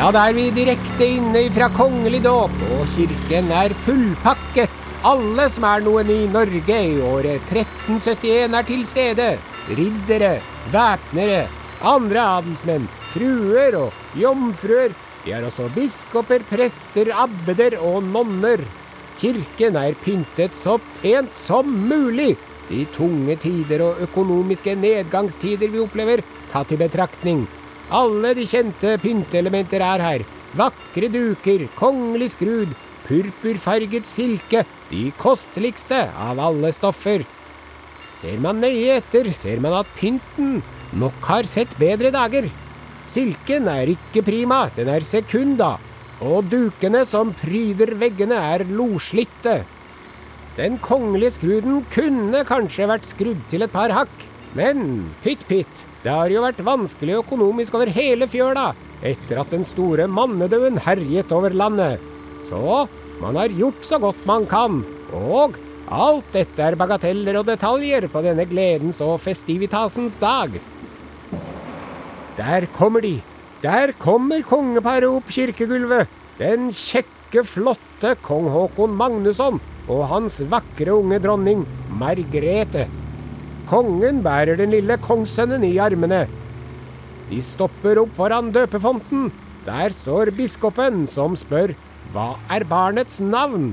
Ja, da er vi direkte inne fra kongelig dåp, og kirken er fullpakket. Alle som er noen i Norge i året 1371 er til stede. Riddere, væpnere, andre adelsmenn, fruer og jomfruer. Vi har også biskoper, prester, abbeder og nonner. Kirken er pyntet så pent som mulig. De tunge tider og økonomiske nedgangstider vi opplever, tatt i betraktning. Alle de kjente pynteelementer er her. Vakre duker, kongelig skrud, purpurfarget silke, de kosteligste av alle stoffer. Ser man nøye etter, ser man at pynten nok har sett bedre dager. Silken er ikke prima, den er sekunda, og dukene som pryder veggene er loslitte. Den kongelige skruden kunne kanskje vært skrudd til et par hakk, men pytt pytt. Det har jo vært vanskelig økonomisk over hele fjøla etter at den store mannedauden herjet over landet. Så man har gjort så godt man kan, og alt dette er bagateller og detaljer på denne gledens og festivitasens dag. Der kommer de. Der kommer kongeparet opp kirkegulvet. Den kjekke, flotte kong Haakon Magnusson og hans vakre unge dronning Margrete. Kongen bærer den lille kongssønnen i armene. De stopper opp foran døpefonten. Der står biskopen, som spør hva er barnets navn?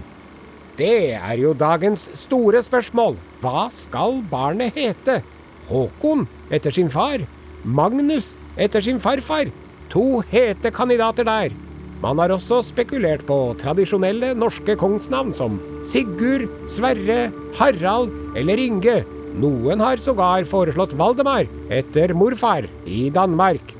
Det er jo dagens store spørsmål. Hva skal barnet hete? Håkon etter sin far? Magnus etter sin farfar? To hete kandidater der. Man har også spekulert på tradisjonelle norske kongsnavn som Sigurd, Sverre, Harald eller Inge. Noen har sågar foreslått Valdemar, etter morfar, i Danmark.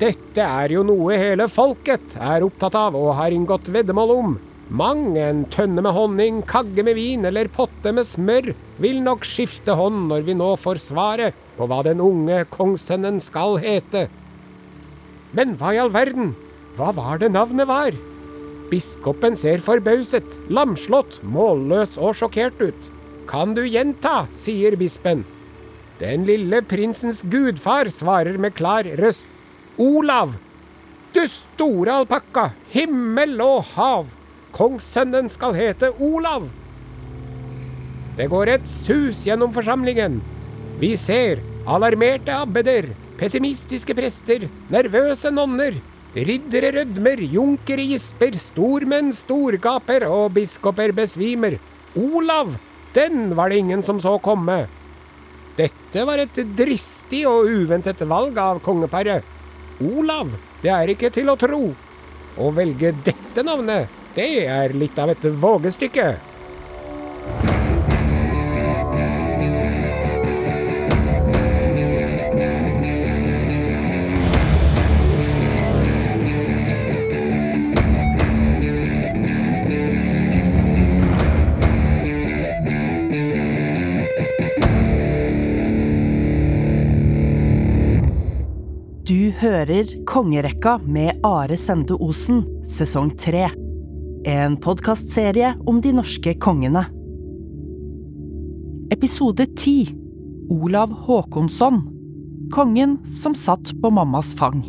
Dette er jo noe hele folket er opptatt av og har inngått veddemål om. Mang en tønne med honning, kagge med vin eller potte med smør vil nok skifte hånd når vi nå får svaret på hva den unge kongssønnen skal hete. Men hva i all verden? Hva var det navnet var? Biskopen ser forbauset, lamslått, målløs og sjokkert ut. Kan du gjenta, sier bispen. Den lille prinsens gudfar svarer med klar røst. Olav! Du store alpakka, himmel og hav! Kongssønnen skal hete Olav! Det går et sus gjennom forsamlingen. Vi ser alarmerte abbeder, pessimistiske prester, nervøse nonner, riddere rødmer, junkere gisper, stormenn storgaper og biskoper besvimer. Olav! Den var det ingen som så komme. Dette var et dristig og uventet valg av kongeparet. Olav, det er ikke til å tro. Å velge dette navnet, det er litt av et vågestykke. Hører Kongerekka med Are Sende Osen, sesong tre. En podkastserie om de norske kongene. Episode ti Olav Håkonsson. Kongen som satt på mammas fang.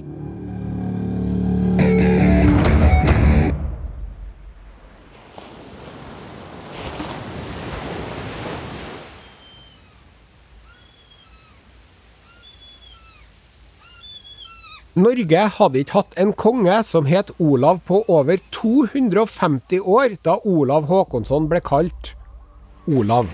Norge hadde ikke hatt en konge som het Olav på over 250 år, da Olav Håkonsson ble kalt Olav.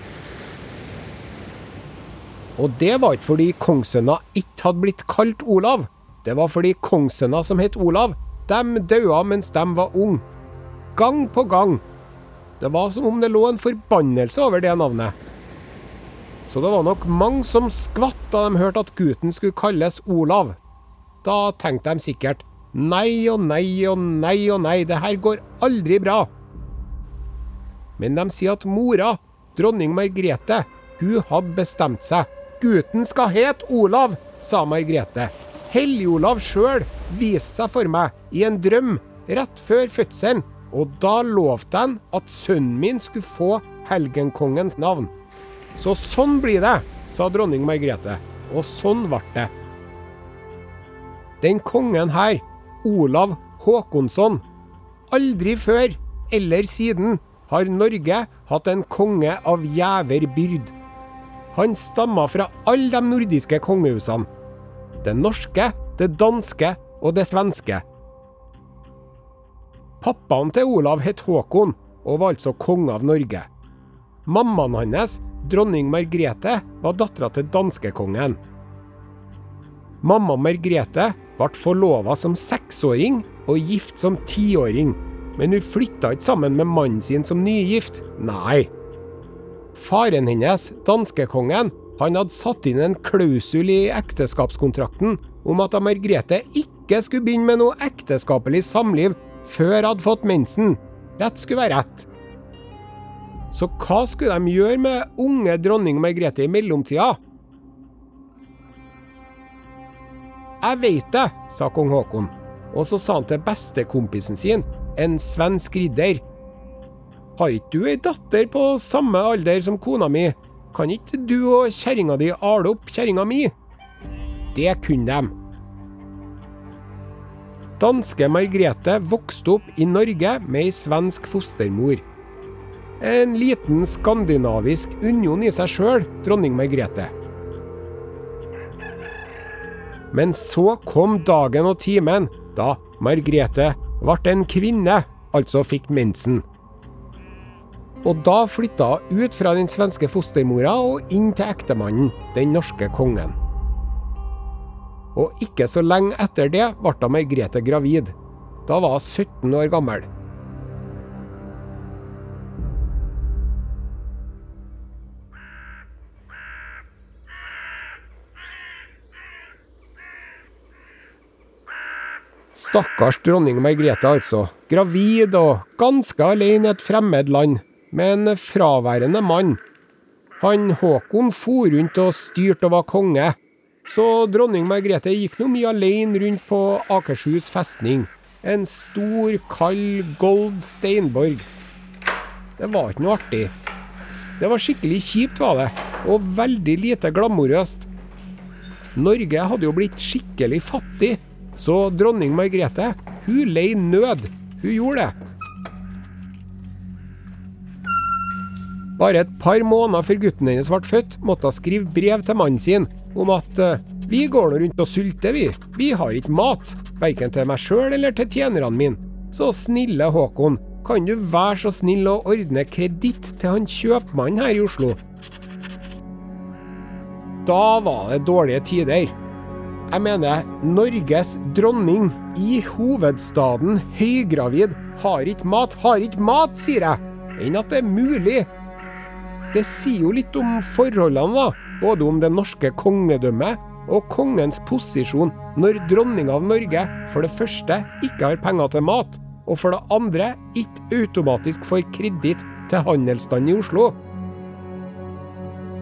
Og det var ikke fordi kongssønner ikke hadde blitt kalt Olav. Det var fordi kongssønner som het Olav, de daua mens de var unge. Gang på gang. Det var som om det lå en forbannelse over det navnet. Så det var nok mange som skvatt da de hørte at gutten skulle kalles Olav. Da tenkte de sikkert nei og nei og nei og nei, det her går aldri bra. men de sier at mora, dronning Margrethe, hun hadde bestemt seg. Gutten skal hete Olav, sa Margrethe. Hellig-Olav sjøl viste seg for meg i en drøm rett før fødselen, og da lovte han at sønnen min skulle få helgenkongens navn. Så sånn blir det, sa dronning Margrethe. Og sånn ble det. Den kongen her, Olav Håkonsson, aldri før eller siden har Norge hatt en konge av gjever byrd. Han stamma fra alle de nordiske kongehusene. Det norske, det danske og det svenske. Pappaen til Olav het Håkon, og var altså konge av Norge. Mammaen hans, dronning Margrethe, var dattera til danskekongen. Mamma Margrethe ble forlova som seksåring og gift som tiåring, men hun flytta ikke sammen med mannen sin som nygift. Nei. Faren hennes, danskekongen, han hadde satt inn en klausul i ekteskapskontrakten om at Margrethe ikke skulle begynne med noe ekteskapelig samliv før hadde fått mensen. Rett skulle være rett. Så hva skulle de gjøre med unge dronning Margrethe i mellomtida? Jeg veit det, sa kong Haakon, og så sa han til bestekompisen sin, en svensk ridder. Har ikke du ei datter på samme alder som kona mi? Kan ikke du og kjerringa di ale opp kjerringa mi? Det kunne de. Danske Margrethe vokste opp i Norge med ei svensk fostermor. En liten skandinavisk union i seg sjøl, dronning Margrethe. Men så kom dagen og timen da Margrethe ble en kvinne, altså fikk mensen. Og da flytta hun ut fra den svenske fostermora og inn til ektemannen, den norske kongen. Og ikke så lenge etter det ble Margrethe gravid. Da var hun 17 år gammel. Stakkars dronning Margrethe, altså. Gravid og ganske alene i et fremmed land, med en fraværende mann. Han Håkon for rundt og styrte og var konge, så dronning Margrethe gikk nå mye alene rundt på Akershus festning. En stor, kald, gold steinborg. Det var ikke noe artig. Det var skikkelig kjipt, var det, og veldig lite glamorøst. Norge hadde jo blitt skikkelig fattig så dronning Margrethe, hun lei nød. Hun gjorde det. Bare et par måneder før gutten hennes ble født, måtte hun skrive brev til mannen sin om at eh, vi går nå rundt og sulter, vi. Vi har ikke mat. Verken til meg sjøl eller til tjenerne mine. Så snille Håkon, kan du være så snill å ordne kreditt til han kjøpmannen her i Oslo? Da var det dårlige tider. Jeg mener, Norges dronning i hovedstaden, høygravid, har ikke mat, har ikke mat, sier jeg! Enn at det er mulig. Det sier jo litt om forholdene, da. Både om det norske kongedømmet og kongens posisjon når dronninga av Norge for det første ikke har penger til mat, og for det andre ikke automatisk får kreditt til handelsstanden i Oslo.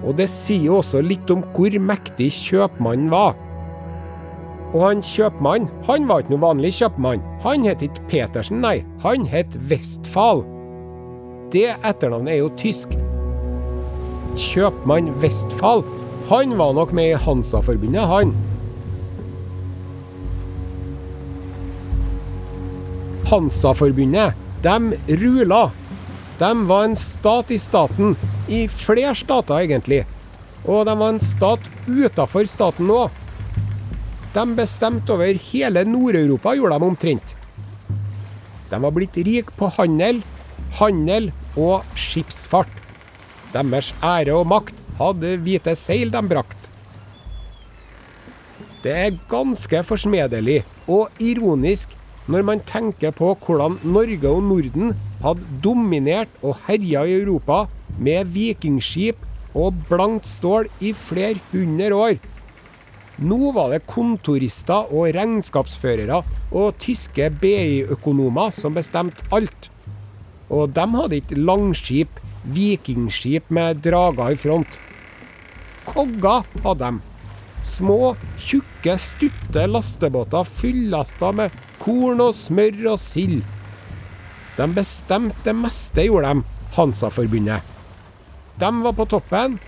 Og det sier jo også litt om hvor mektig kjøpmannen var. Og han kjøpmannen, han var ikke noe vanlig kjøpmann. Han het ikke Petersen, nei. Han het Westfall. Det etternavnet er jo tysk. Kjøpmann Westfall. Han var nok med i Hansa-forbundet, han. Hansa-forbundet, de rula. De var en stat i staten. I flere stater, egentlig. Og de var en stat utafor staten òg. De bestemte over hele Nord-Europa, gjorde de omtrent. De var blitt rike på handel, handel og skipsfart. Deres ære og makt hadde hvite seil de brakt. Det er ganske forsmedelig og ironisk når man tenker på hvordan Norge og Norden hadde dominert og herja i Europa med vikingskip og blankt stål i flere hundre år. Nå var det kontorister og regnskapsførere og tyske BI-økonomer som bestemte alt. og de hadde ikke langskip, vikingskip med drager i front. Kogger hadde de. Små, tjukke, stutte lastebåter fyllasta med korn og smør og sild. De bestemte det meste, gjorde de, Hansa-forbundet. De var på toppen,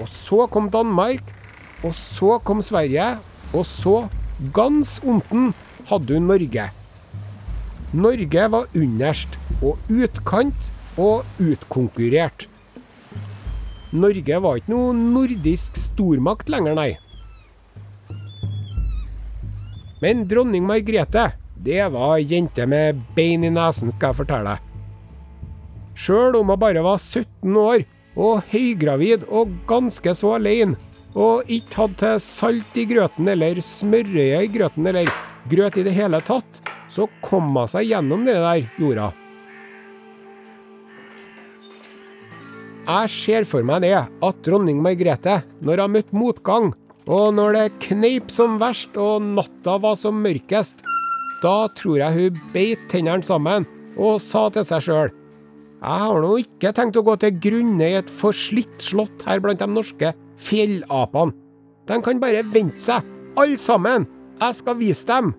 og så kom Danmark, og så kom Sverige, og så, gans omten, hadde hun Norge. Norge var underst og utkant og utkonkurrert. Norge var ikke noe nordisk stormakt lenger, nei. Men dronning Margrethe, det var ei jente med bein i nesen, skal jeg fortelle deg. Sjøl om hun bare var 17 år, og høygravid og ganske så alene, og ikke hadde til salt i grøten eller smørøye i grøten eller grøt i det hele tatt, så kom hun seg gjennom det der jorda. Jeg ser for meg det at dronning Margrethe, når hun møtte motgang, og når det kneip som verst og natta var som mørkest, da tror jeg hun beit tennene sammen og sa til seg sjøl Jeg har nå ikke tenkt å gå til grunne i et forslitt slott her blant de norske fjellapene. De kan bare vente seg, alle sammen. Jeg skal vise dem.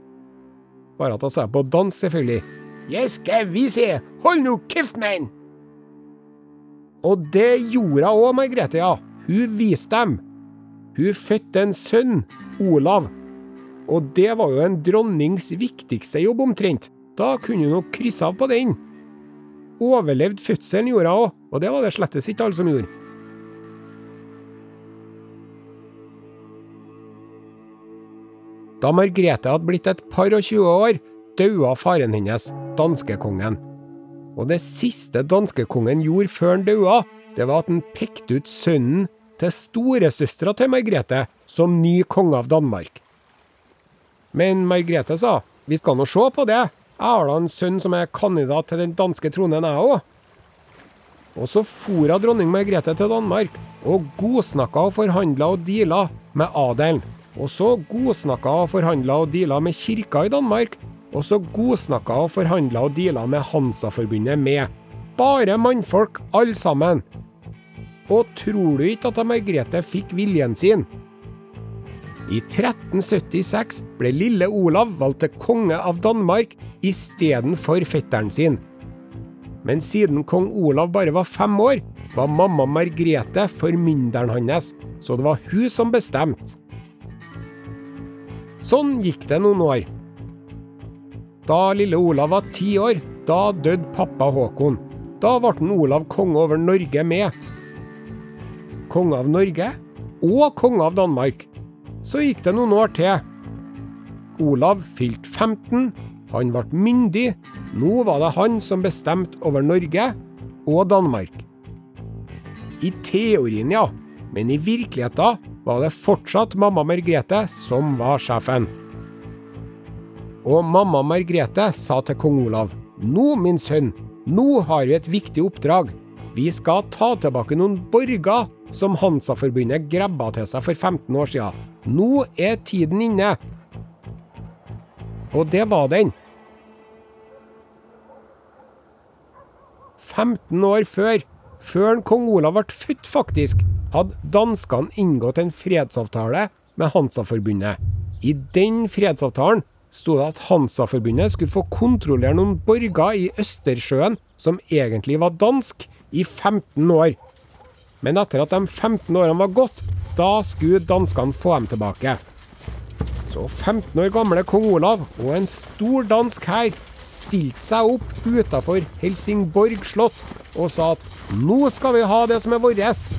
Bare at han sa på dans, selvfølgelig. Jeg skal vise, hold nå kjeft, mann! Og det gjorde hun òg, Margrethe, ja. Hun viste dem. Hun fødte en sønn, Olav. Og det var jo en dronnings viktigste jobb, omtrent. Da kunne hun nok krysse av på den. Overlevd fødselen gjorde hun òg, og det var det slettes ikke alle som gjorde. Da Margrethe hadde blitt et par og tjue år, daua faren hennes, danskekongen. Og det siste danskekongen gjorde før han daua, det var at han pekte ut sønnen til storesøstera til Margrethe som ny konge av Danmark. Men Margrethe sa vi skal nå se på det, jeg har da en sønn som er kandidat til den danske tronen, jeg òg. Og så for dronning Margrethe til Danmark, og godsnakka og forhandla og deala med adelen. Og så godsnakka og forhandla og deala med kirka i Danmark. Og så godsnakka og forhandla og deala med Hansa-forbundet med. Bare mannfolk, alle sammen. Og tror du ikke at Margrethe fikk viljen sin? I 1376 ble lille Olav valgt til konge av Danmark istedenfor fetteren sin. Men siden kong Olav bare var fem år, var mamma Margrethe formynderen hans, så det var hun som bestemte. Sånn gikk det noen år. Da lille Olav var ti år, da døde pappa Håkon. Da ble Olav konge over Norge med, konge av Norge og konge av Danmark. Så gikk det noen år til. Olav fylte 15, han ble myndig. Nå var det han som bestemte over Norge og Danmark. I teorien, ja, men i virkeligheten var det fortsatt mamma Margrethe som var sjefen. Og mamma Margrethe sa til kong Olav, nå, min sønn, nå har vi et viktig oppdrag. Vi skal ta tilbake noen borger som Hansa-forbundet grabba til seg for 15 år siden. Nå er tiden inne. Og det var den. 15 år før, før kong Olav ble født faktisk, hadde danskene inngått en fredsavtale med Hansa-forbundet. I den fredsavtalen sto det at Hansa-forbundet skulle få kontrollere noen borger i Østersjøen som egentlig var dansk, i 15 år. Men etter at de 15 årene var gått, da skulle danskene få dem tilbake. Så 15 år gamle kong Olav og en stor dansk hær stilte seg opp utafor Helsingborg slott og sa at nå skal vi ha det som er vårt.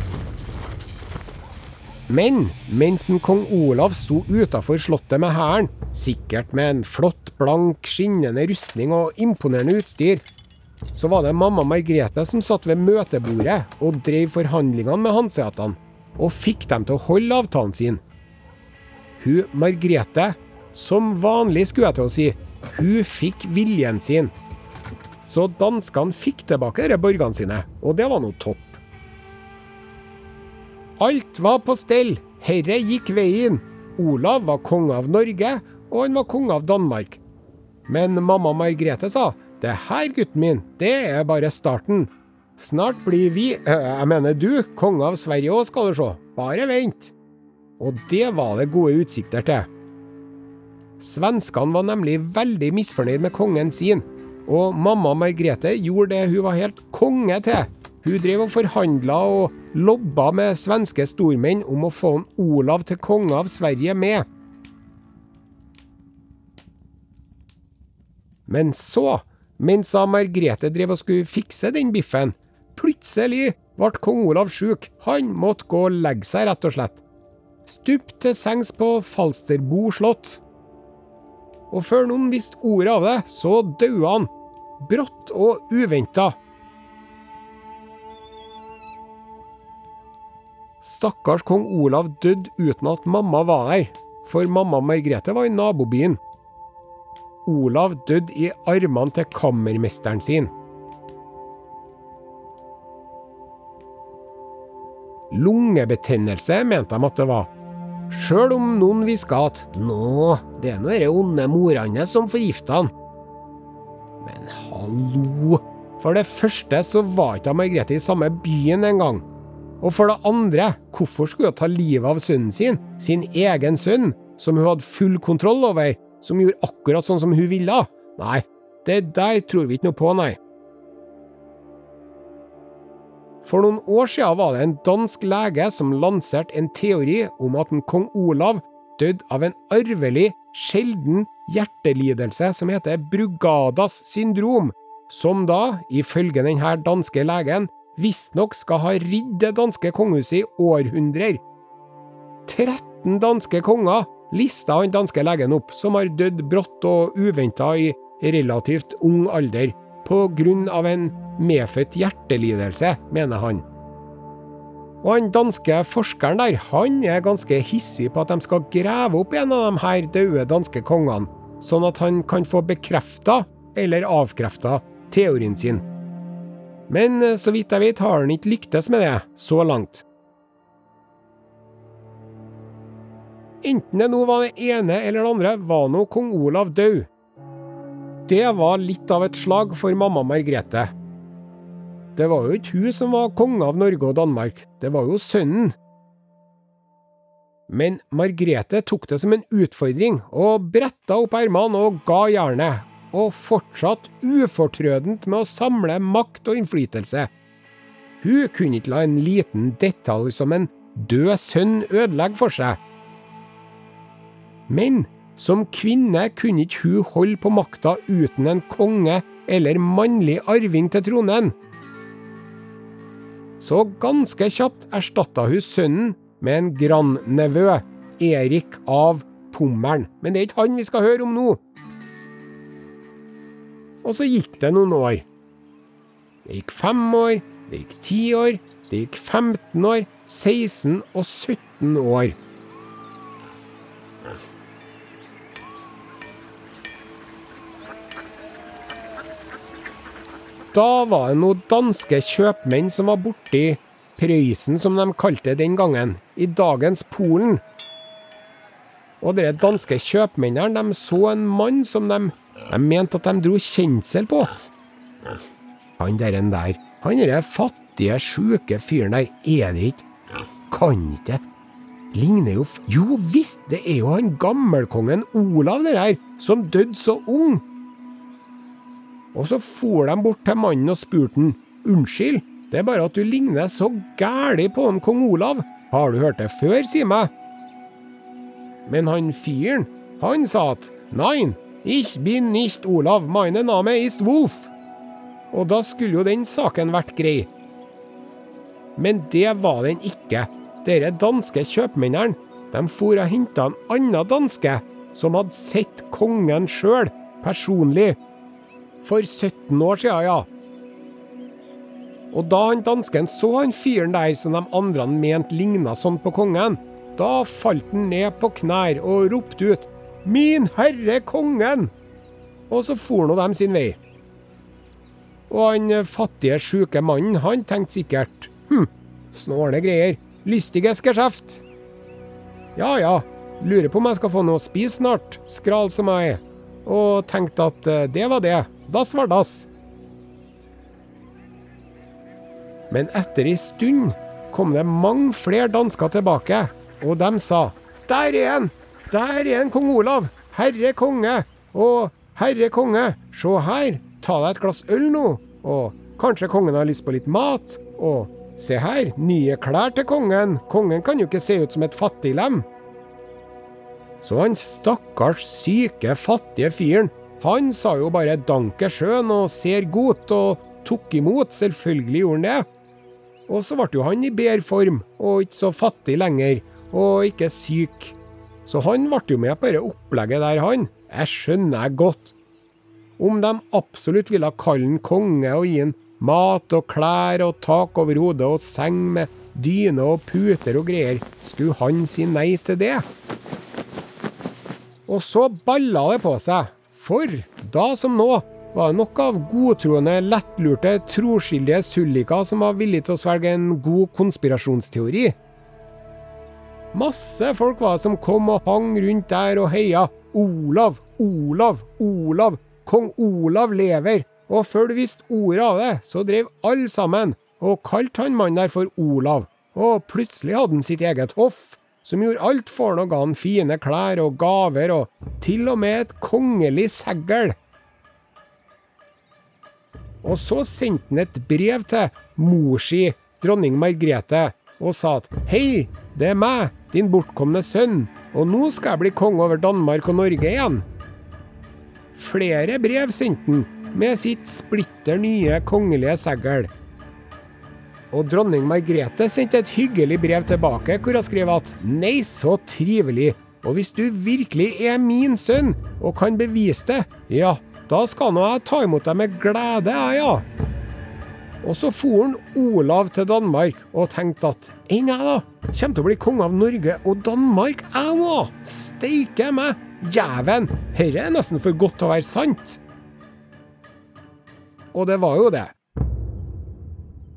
Men mens en kong Olav sto utafor slottet med hæren, sikkert med en flott, blank, skinnende rustning og imponerende utstyr, så var det mamma Margrethe som satt ved møtebordet og drev forhandlingene med hanseatene, og fikk dem til å holde avtalen sin. Hun Margrethe, som vanlig skulle jeg til å si, hun fikk viljen sin. Så danskene fikk tilbake disse borgene sine, og det var nå topp. Alt var på stell, herre gikk veien. Olav var konge av Norge, og han var konge av Danmark. Men mamma Margrethe sa det her, gutten min, det er bare starten. Snart blir vi, eh, jeg mener du, konge av Sverige òg, skal du se. Bare vent. Og det var det gode utsikter til. Svenskene var nemlig veldig misfornøyd med kongen sin, og mamma Margrethe gjorde det hun var helt konge til. Hun drev og forhandla og lobba med svenske stormenn om å få Olav til konge av Sverige med. Men så, mens Margrethe drev og skulle fikse den biffen, plutselig ble kong Olav sjuk. Han måtte gå og legge seg, rett og slett. Stup til sengs på Falsterbo slott. Og før noen visste ordet av det, så døde han. Brått og uventa. Stakkars kong Olav døde uten at mamma var der, for mamma Margrethe var i nabobyen. Olav døde i armene til kammermesteren sin. Lungebetennelse mente de at det var. Sjøl om noen hviska at nå, det er nå de onde morene som forgifta han. Men hallo! For det første så var ikke Margrethe i samme byen engang. Og for det andre, hvorfor skulle hun ta livet av sønnen sin, sin egen sønn, som hun hadde full kontroll over, som gjorde akkurat sånn som hun ville? Nei, det der tror vi ikke noe på, nei. For noen år siden var det en dansk lege som lanserte en teori om at en kong Olav døde av en arvelig, sjelden hjertelidelse som heter Brugadas syndrom, som da, ifølge denne danske legen, visstnok skal ha ridd det danske kongehuset i århundrer. 13 danske konger lista han danske legen opp, som har dødd brått og uventa i relativt ung alder, på grunn av en medfødt hjertelidelse, mener han. Og han danske forskeren der, han er ganske hissig på at de skal grave opp en av de her døde danske kongene, sånn at han kan få bekrefta eller avkrefta teorien sin. Men eh, så vidt jeg vet har han ikke lyktes med det, så langt. Enten det nå var det ene eller det andre, var nå kong Olav død. Det var litt av et slag for mamma Margrethe. Det var jo ikke hun som var konge av Norge og Danmark, det var jo sønnen. Men Margrethe tok det som en utfordring, og bretta opp ermene og ga jernet, og fortsatt ufortrødent med å samle makt og innflytelse. Hun kunne ikke la en liten detalj som en død sønn ødelegge for seg. Men som kvinne kunne ikke hun holde på makta uten en konge eller mannlig arving til tronen. Så ganske kjapt erstatta hun sønnen med en grandnevø, Erik av Pommern. Men det er ikke han vi skal høre om nå. Og så gikk det noen år. Det gikk fem år, det gikk ti år, det gikk 15 år, 16 og 17 år. Da var det noen danske kjøpmenn som var borti Prøysen, som de kalte den gangen, i dagens Polen. Og de danske kjøpmennene de så en mann som de, de mente at de dro kjensel på. Han der, der han derre fattige, sjuke fyren der, er det ikke Kan ikke Ligner jo Jo visst, det er jo han gammelkongen Olav, det der, som døde så ung. Og så for de bort til mannen og spurte han, unnskyld, det er bare at du ligner så gæli på en kong Olav, har du hørt det før, si meg? Men han fyren, han sa at nein, ich bin nicht Olav, meine Name ist Wolf. Og da skulle jo den saken vært grei. Men det var den ikke. Dere danske kjøpmennene, de for og henta en annen danske, som hadde sett kongen sjøl, personlig, for 17 år siden, ja. Og da han dansken så han fyren der som de andre mente ligna sånn på kongen, da falt han ned på knær og ropte ut 'Min herre kongen!' Og så for nå dem sin vei. Og han fattige, sjuke mannen, han tenkte sikkert 'hm, snåle greier, lystiges geskjeft'. Ja ja, lurer på om jeg skal få noe å spise snart, skral som jeg er. Og tenkte at det var det. Dass var dass. Men etter ei stund kom det mange flere dansker tilbake, og de sa Der er han! Der er han, kong Olav! Herre konge! Og herre konge, se her, ta deg et glass øl nå, og kanskje kongen har lyst på litt mat, og se her, nye klær til kongen, kongen kan jo ikke se ut som et fattiglem. Så han stakkars syke, fattige fyren, han sa jo bare danke sjøen og ser godt, og tok imot, selvfølgelig gjorde han det. Og så ble jo han i bedre form, og ikke så fattig lenger, og ikke syk. Så han ble jo med på det opplegget der, han. Jeg skjønner jeg godt. Om de absolutt ville kalle han konge og gi han mat og klær og tak over hodet og seng med dyne og puter og greier, skulle han si nei til det? Og så balla det på seg, for da som nå var det nok av godtroende, lettlurte, troskyldige sulliker som var villige til å svelge en god konspirasjonsteori. Masse folk var det som kom og hang rundt der og heia. Olav, Olav, Olav. Kong Olav lever. Og før du visste ordet av det, så drev alle sammen og kalte han mannen der for Olav. Og plutselig hadde han sitt eget hoff, som gjorde alt for han og ga han fine klær og gaver, og til og med et kongelig segl. Og så sendte han et brev til mor si, dronning Margrethe, og sa at hei, det er meg, din bortkomne sønn, og nå skal jeg bli konge over Danmark og Norge igjen. Flere brev sendte han, med sitt splitter nye kongelige segl. Og dronning Margrethe sendte et hyggelig brev tilbake, hvor hun skrev at nei, så trivelig, og hvis du virkelig er min sønn og kan bevise det, ja, da skal nå jeg ta imot deg med glede, jeg, ja. Og så for han Olav til Danmark og tenkte at enn jeg, da, kommer til å bli konge av Norge og Danmark, jeg nå. Steike meg, jæven, herre er nesten for godt til å være sant. Og det var jo det.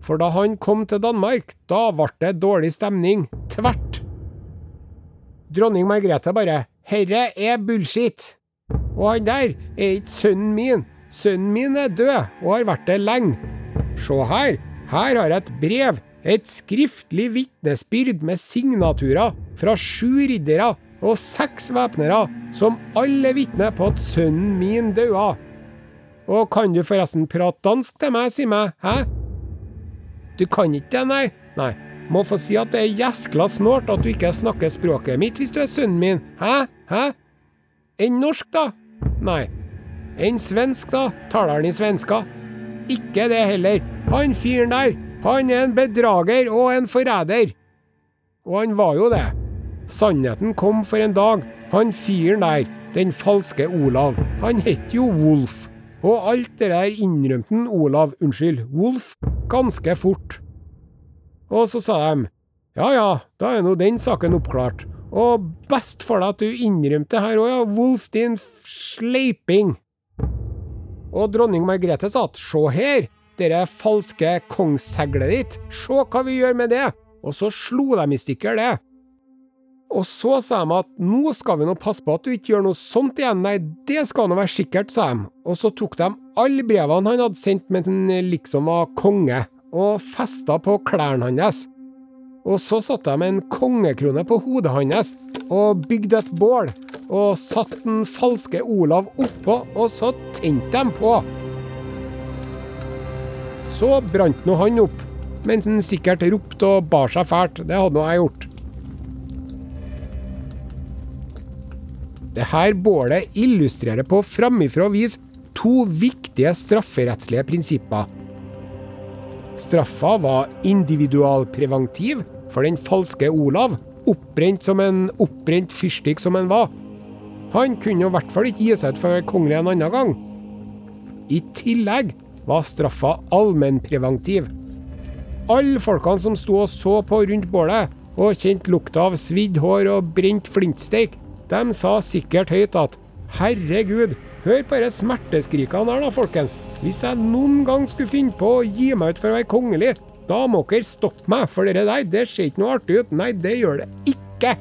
For da han kom til Danmark, da ble det dårlig stemning. Tvert. Dronning Margrethe bare Herre er bullshit. Og han der er ikke sønnen min. Sønnen min er død, og har vært det lenge. Se her, her har jeg et brev, et skriftlig vitnesbyrd med signaturer fra sju riddere og seks væpnere, som alle vitner på at sønnen min daua. Og kan du forresten prate dansk til meg, si meg, hæ? Du kan ikke det, nei? Nei. Må få si at det er jæskla snålt at du ikke snakker språket mitt hvis du er sønnen min, hæ? Hæ? Enn norsk, da? Nei. Enn svensk, da? Taler han i svenska? Ikke det heller. Han fyren der, han er en bedrager og en forræder. Og han var jo det. Sannheten kom for en dag. Han fyren der, den falske Olav, han het jo Wolf. Og alt det der innrømte Olav, unnskyld, Wolf, ganske fort. Og så sa de ja ja, da er nå den saken oppklart. Og best for deg at du innrømte det her òg, ja, Wolf, din sleiping. Og dronning Margrethe sa at se her, dere falske kongsseglet ditt, se hva vi gjør med det. Og så slo de i stykker det. Og så sa de at nå skal vi nå passe på at du ikke gjør noe sånt igjen, nei, det skal nå være sikkert, sa de. Og så tok de alle brevene han hadde sendt mens han liksom var konge, og festa på klærne hans. Og så satte de en kongekrone på hodet hans og bygde et bål, og satte den falske Olav oppå, og så tente de på. Så brant nå han opp, mens han sikkert ropte og bar seg fælt. Det hadde nå jeg gjort. Dette bålet illustrerer på framifrå vis to viktige strafferettslige prinsipper. Straffa var individualpreventiv for den falske Olav, oppbrent som en oppbrent fyrstikk som han var. Han kunne i hvert fall ikke gi seg ut for kongelig en annen gang. I tillegg var straffa allmennpreventiv. Alle folkene som sto og så på rundt bålet, og kjente lukta av svidd hår og brent flintsteik, de sa sikkert høyt at herregud, hør på disse smerteskrikene her da, folkens. Hvis jeg noen gang skulle finne på å gi meg ut for å være kongelig, da må dere stoppe meg, for det der, det ser ikke noe artig ut. Nei, det gjør det ikke.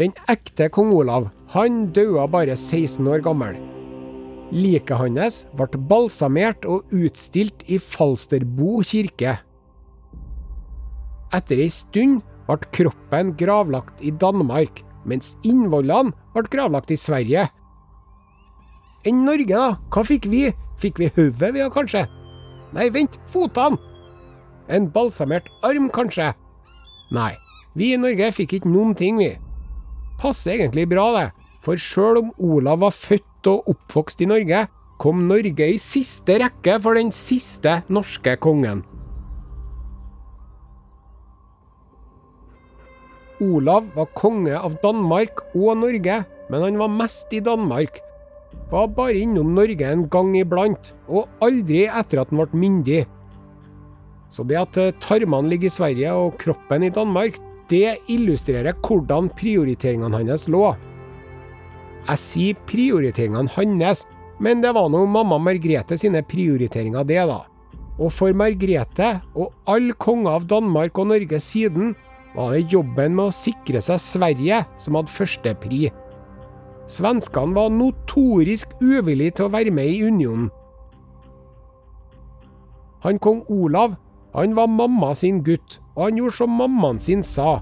Den ekte kong Olav, han døde bare 16 år gammel. Liket hans ble balsamert og utstilt i Falsterbo kirke. Etter ei stund ble kroppen gravlagt i Danmark, mens innvollene ble gravlagt i Sverige. Enn Norge, da? Hva fikk vi? Fikk vi hodet, vi, kanskje? Nei, vent, fotene! En balsamert arm, kanskje? Nei, vi i Norge fikk ikke noen ting, vi. Passer egentlig bra, det, for sjøl om Olav var født og oppvokst i Norge, kom Norge i siste rekke for den siste norske kongen. Olav var konge av Danmark og Norge, men han var mest i Danmark. Var bare innom Norge en gang iblant, og aldri etter at han ble myndig. Så det at tarmene ligger i Sverige og kroppen i Danmark, det illustrerer hvordan prioriteringene hans lå. Jeg sier prioriteringene hans, men det var nå mamma Margrethe sine prioriteringer, det, da. Og for Margrethe, og alle konger av Danmark og Norge siden, var det jobben med å sikre seg Sverige som hadde førstepri. Svenskene var notorisk uvillige til å være med i unionen. Han kong Olav han var mamma sin gutt, og han gjorde som mammaen sin sa.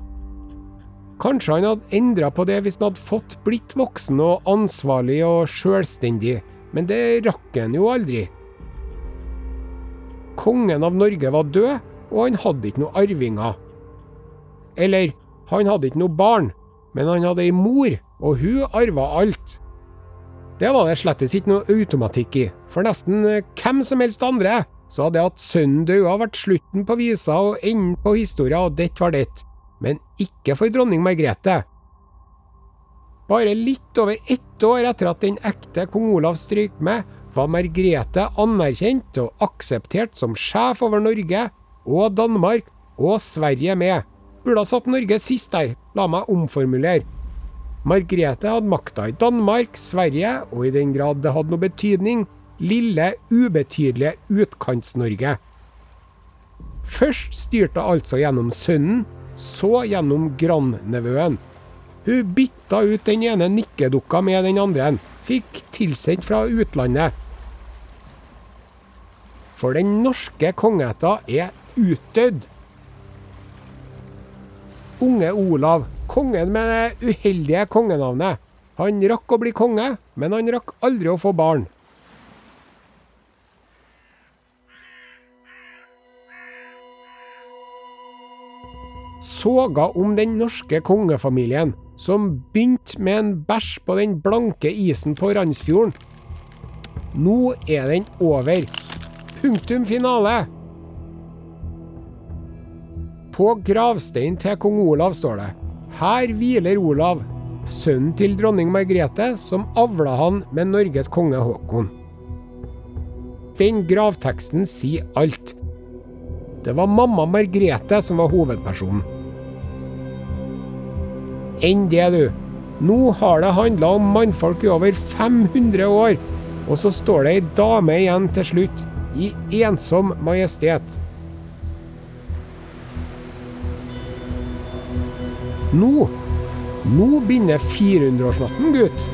Kanskje han hadde endra på det hvis han hadde fått blitt voksen og ansvarlig og sjølstendig, men det rakk han jo aldri. Kongen av Norge var død, og han hadde ikke noen arvinger. Eller, han hadde ikke noe barn, men han hadde ei mor, og hun arva alt. Det var det slettes ikke noe automatikk i, for nesten eh, hvem som helst andre så hadde at sønnen daua vært slutten på visa og enden på historia, og dette var det. Men ikke for dronning Margrethe. Bare litt over ett år etter at den ekte kong Olav stryk med, var Margrethe anerkjent og akseptert som sjef over Norge og Danmark og Sverige med. Burde ha satt Norge sist der, la meg omformulere. Margrethe hadde makta i Danmark, Sverige, og i den grad det hadde noe betydning, lille, ubetydelige Utkants-Norge. Først styrte hun altså gjennom sønnen, så gjennom grandnevøen. Hun bytta ut den ene nikkedukka med den andre, fikk tilsendt fra utlandet. For den norske kongeheta er utdødd unge Olav, kongen med det uheldige kongenavnet. Han rakk å bli konge, men han rakk aldri å få barn. Soga om den norske kongefamilien, som begynte med en bæsj på den blanke isen på Randsfjorden. Nå er den over. Punktum finale. På gravsteinen til kong Olav står det Her hviler Olav, sønnen til dronning Margrethe, som avla han med Norges konge Haakon. Den gravteksten sier alt. Det var mamma Margrethe som var hovedpersonen. Enn det, du. Nå har det handla om mannfolk i over 500 år, og så står det ei dame igjen til slutt, i ensom majestet. Nå Nå begynner 400-årsnatten, gutt.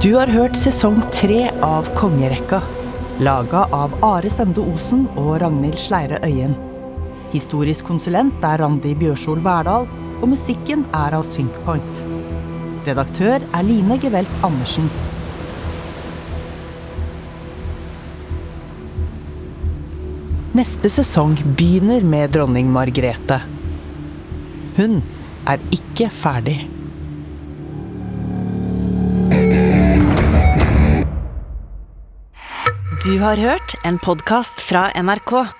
Du har hørt sesong tre av Kongerekka. Laga av Are Sende Osen og Ragnhild Sleire Øyen. Historisk konsulent er Randi Bjørsol Verdal, og musikken er av Synkpoint. Redaktør er Line Gevelt Andersen. Neste sesong begynner med dronning Margrethe. Hun er ikke ferdig. Du har hørt en podkast fra NRK.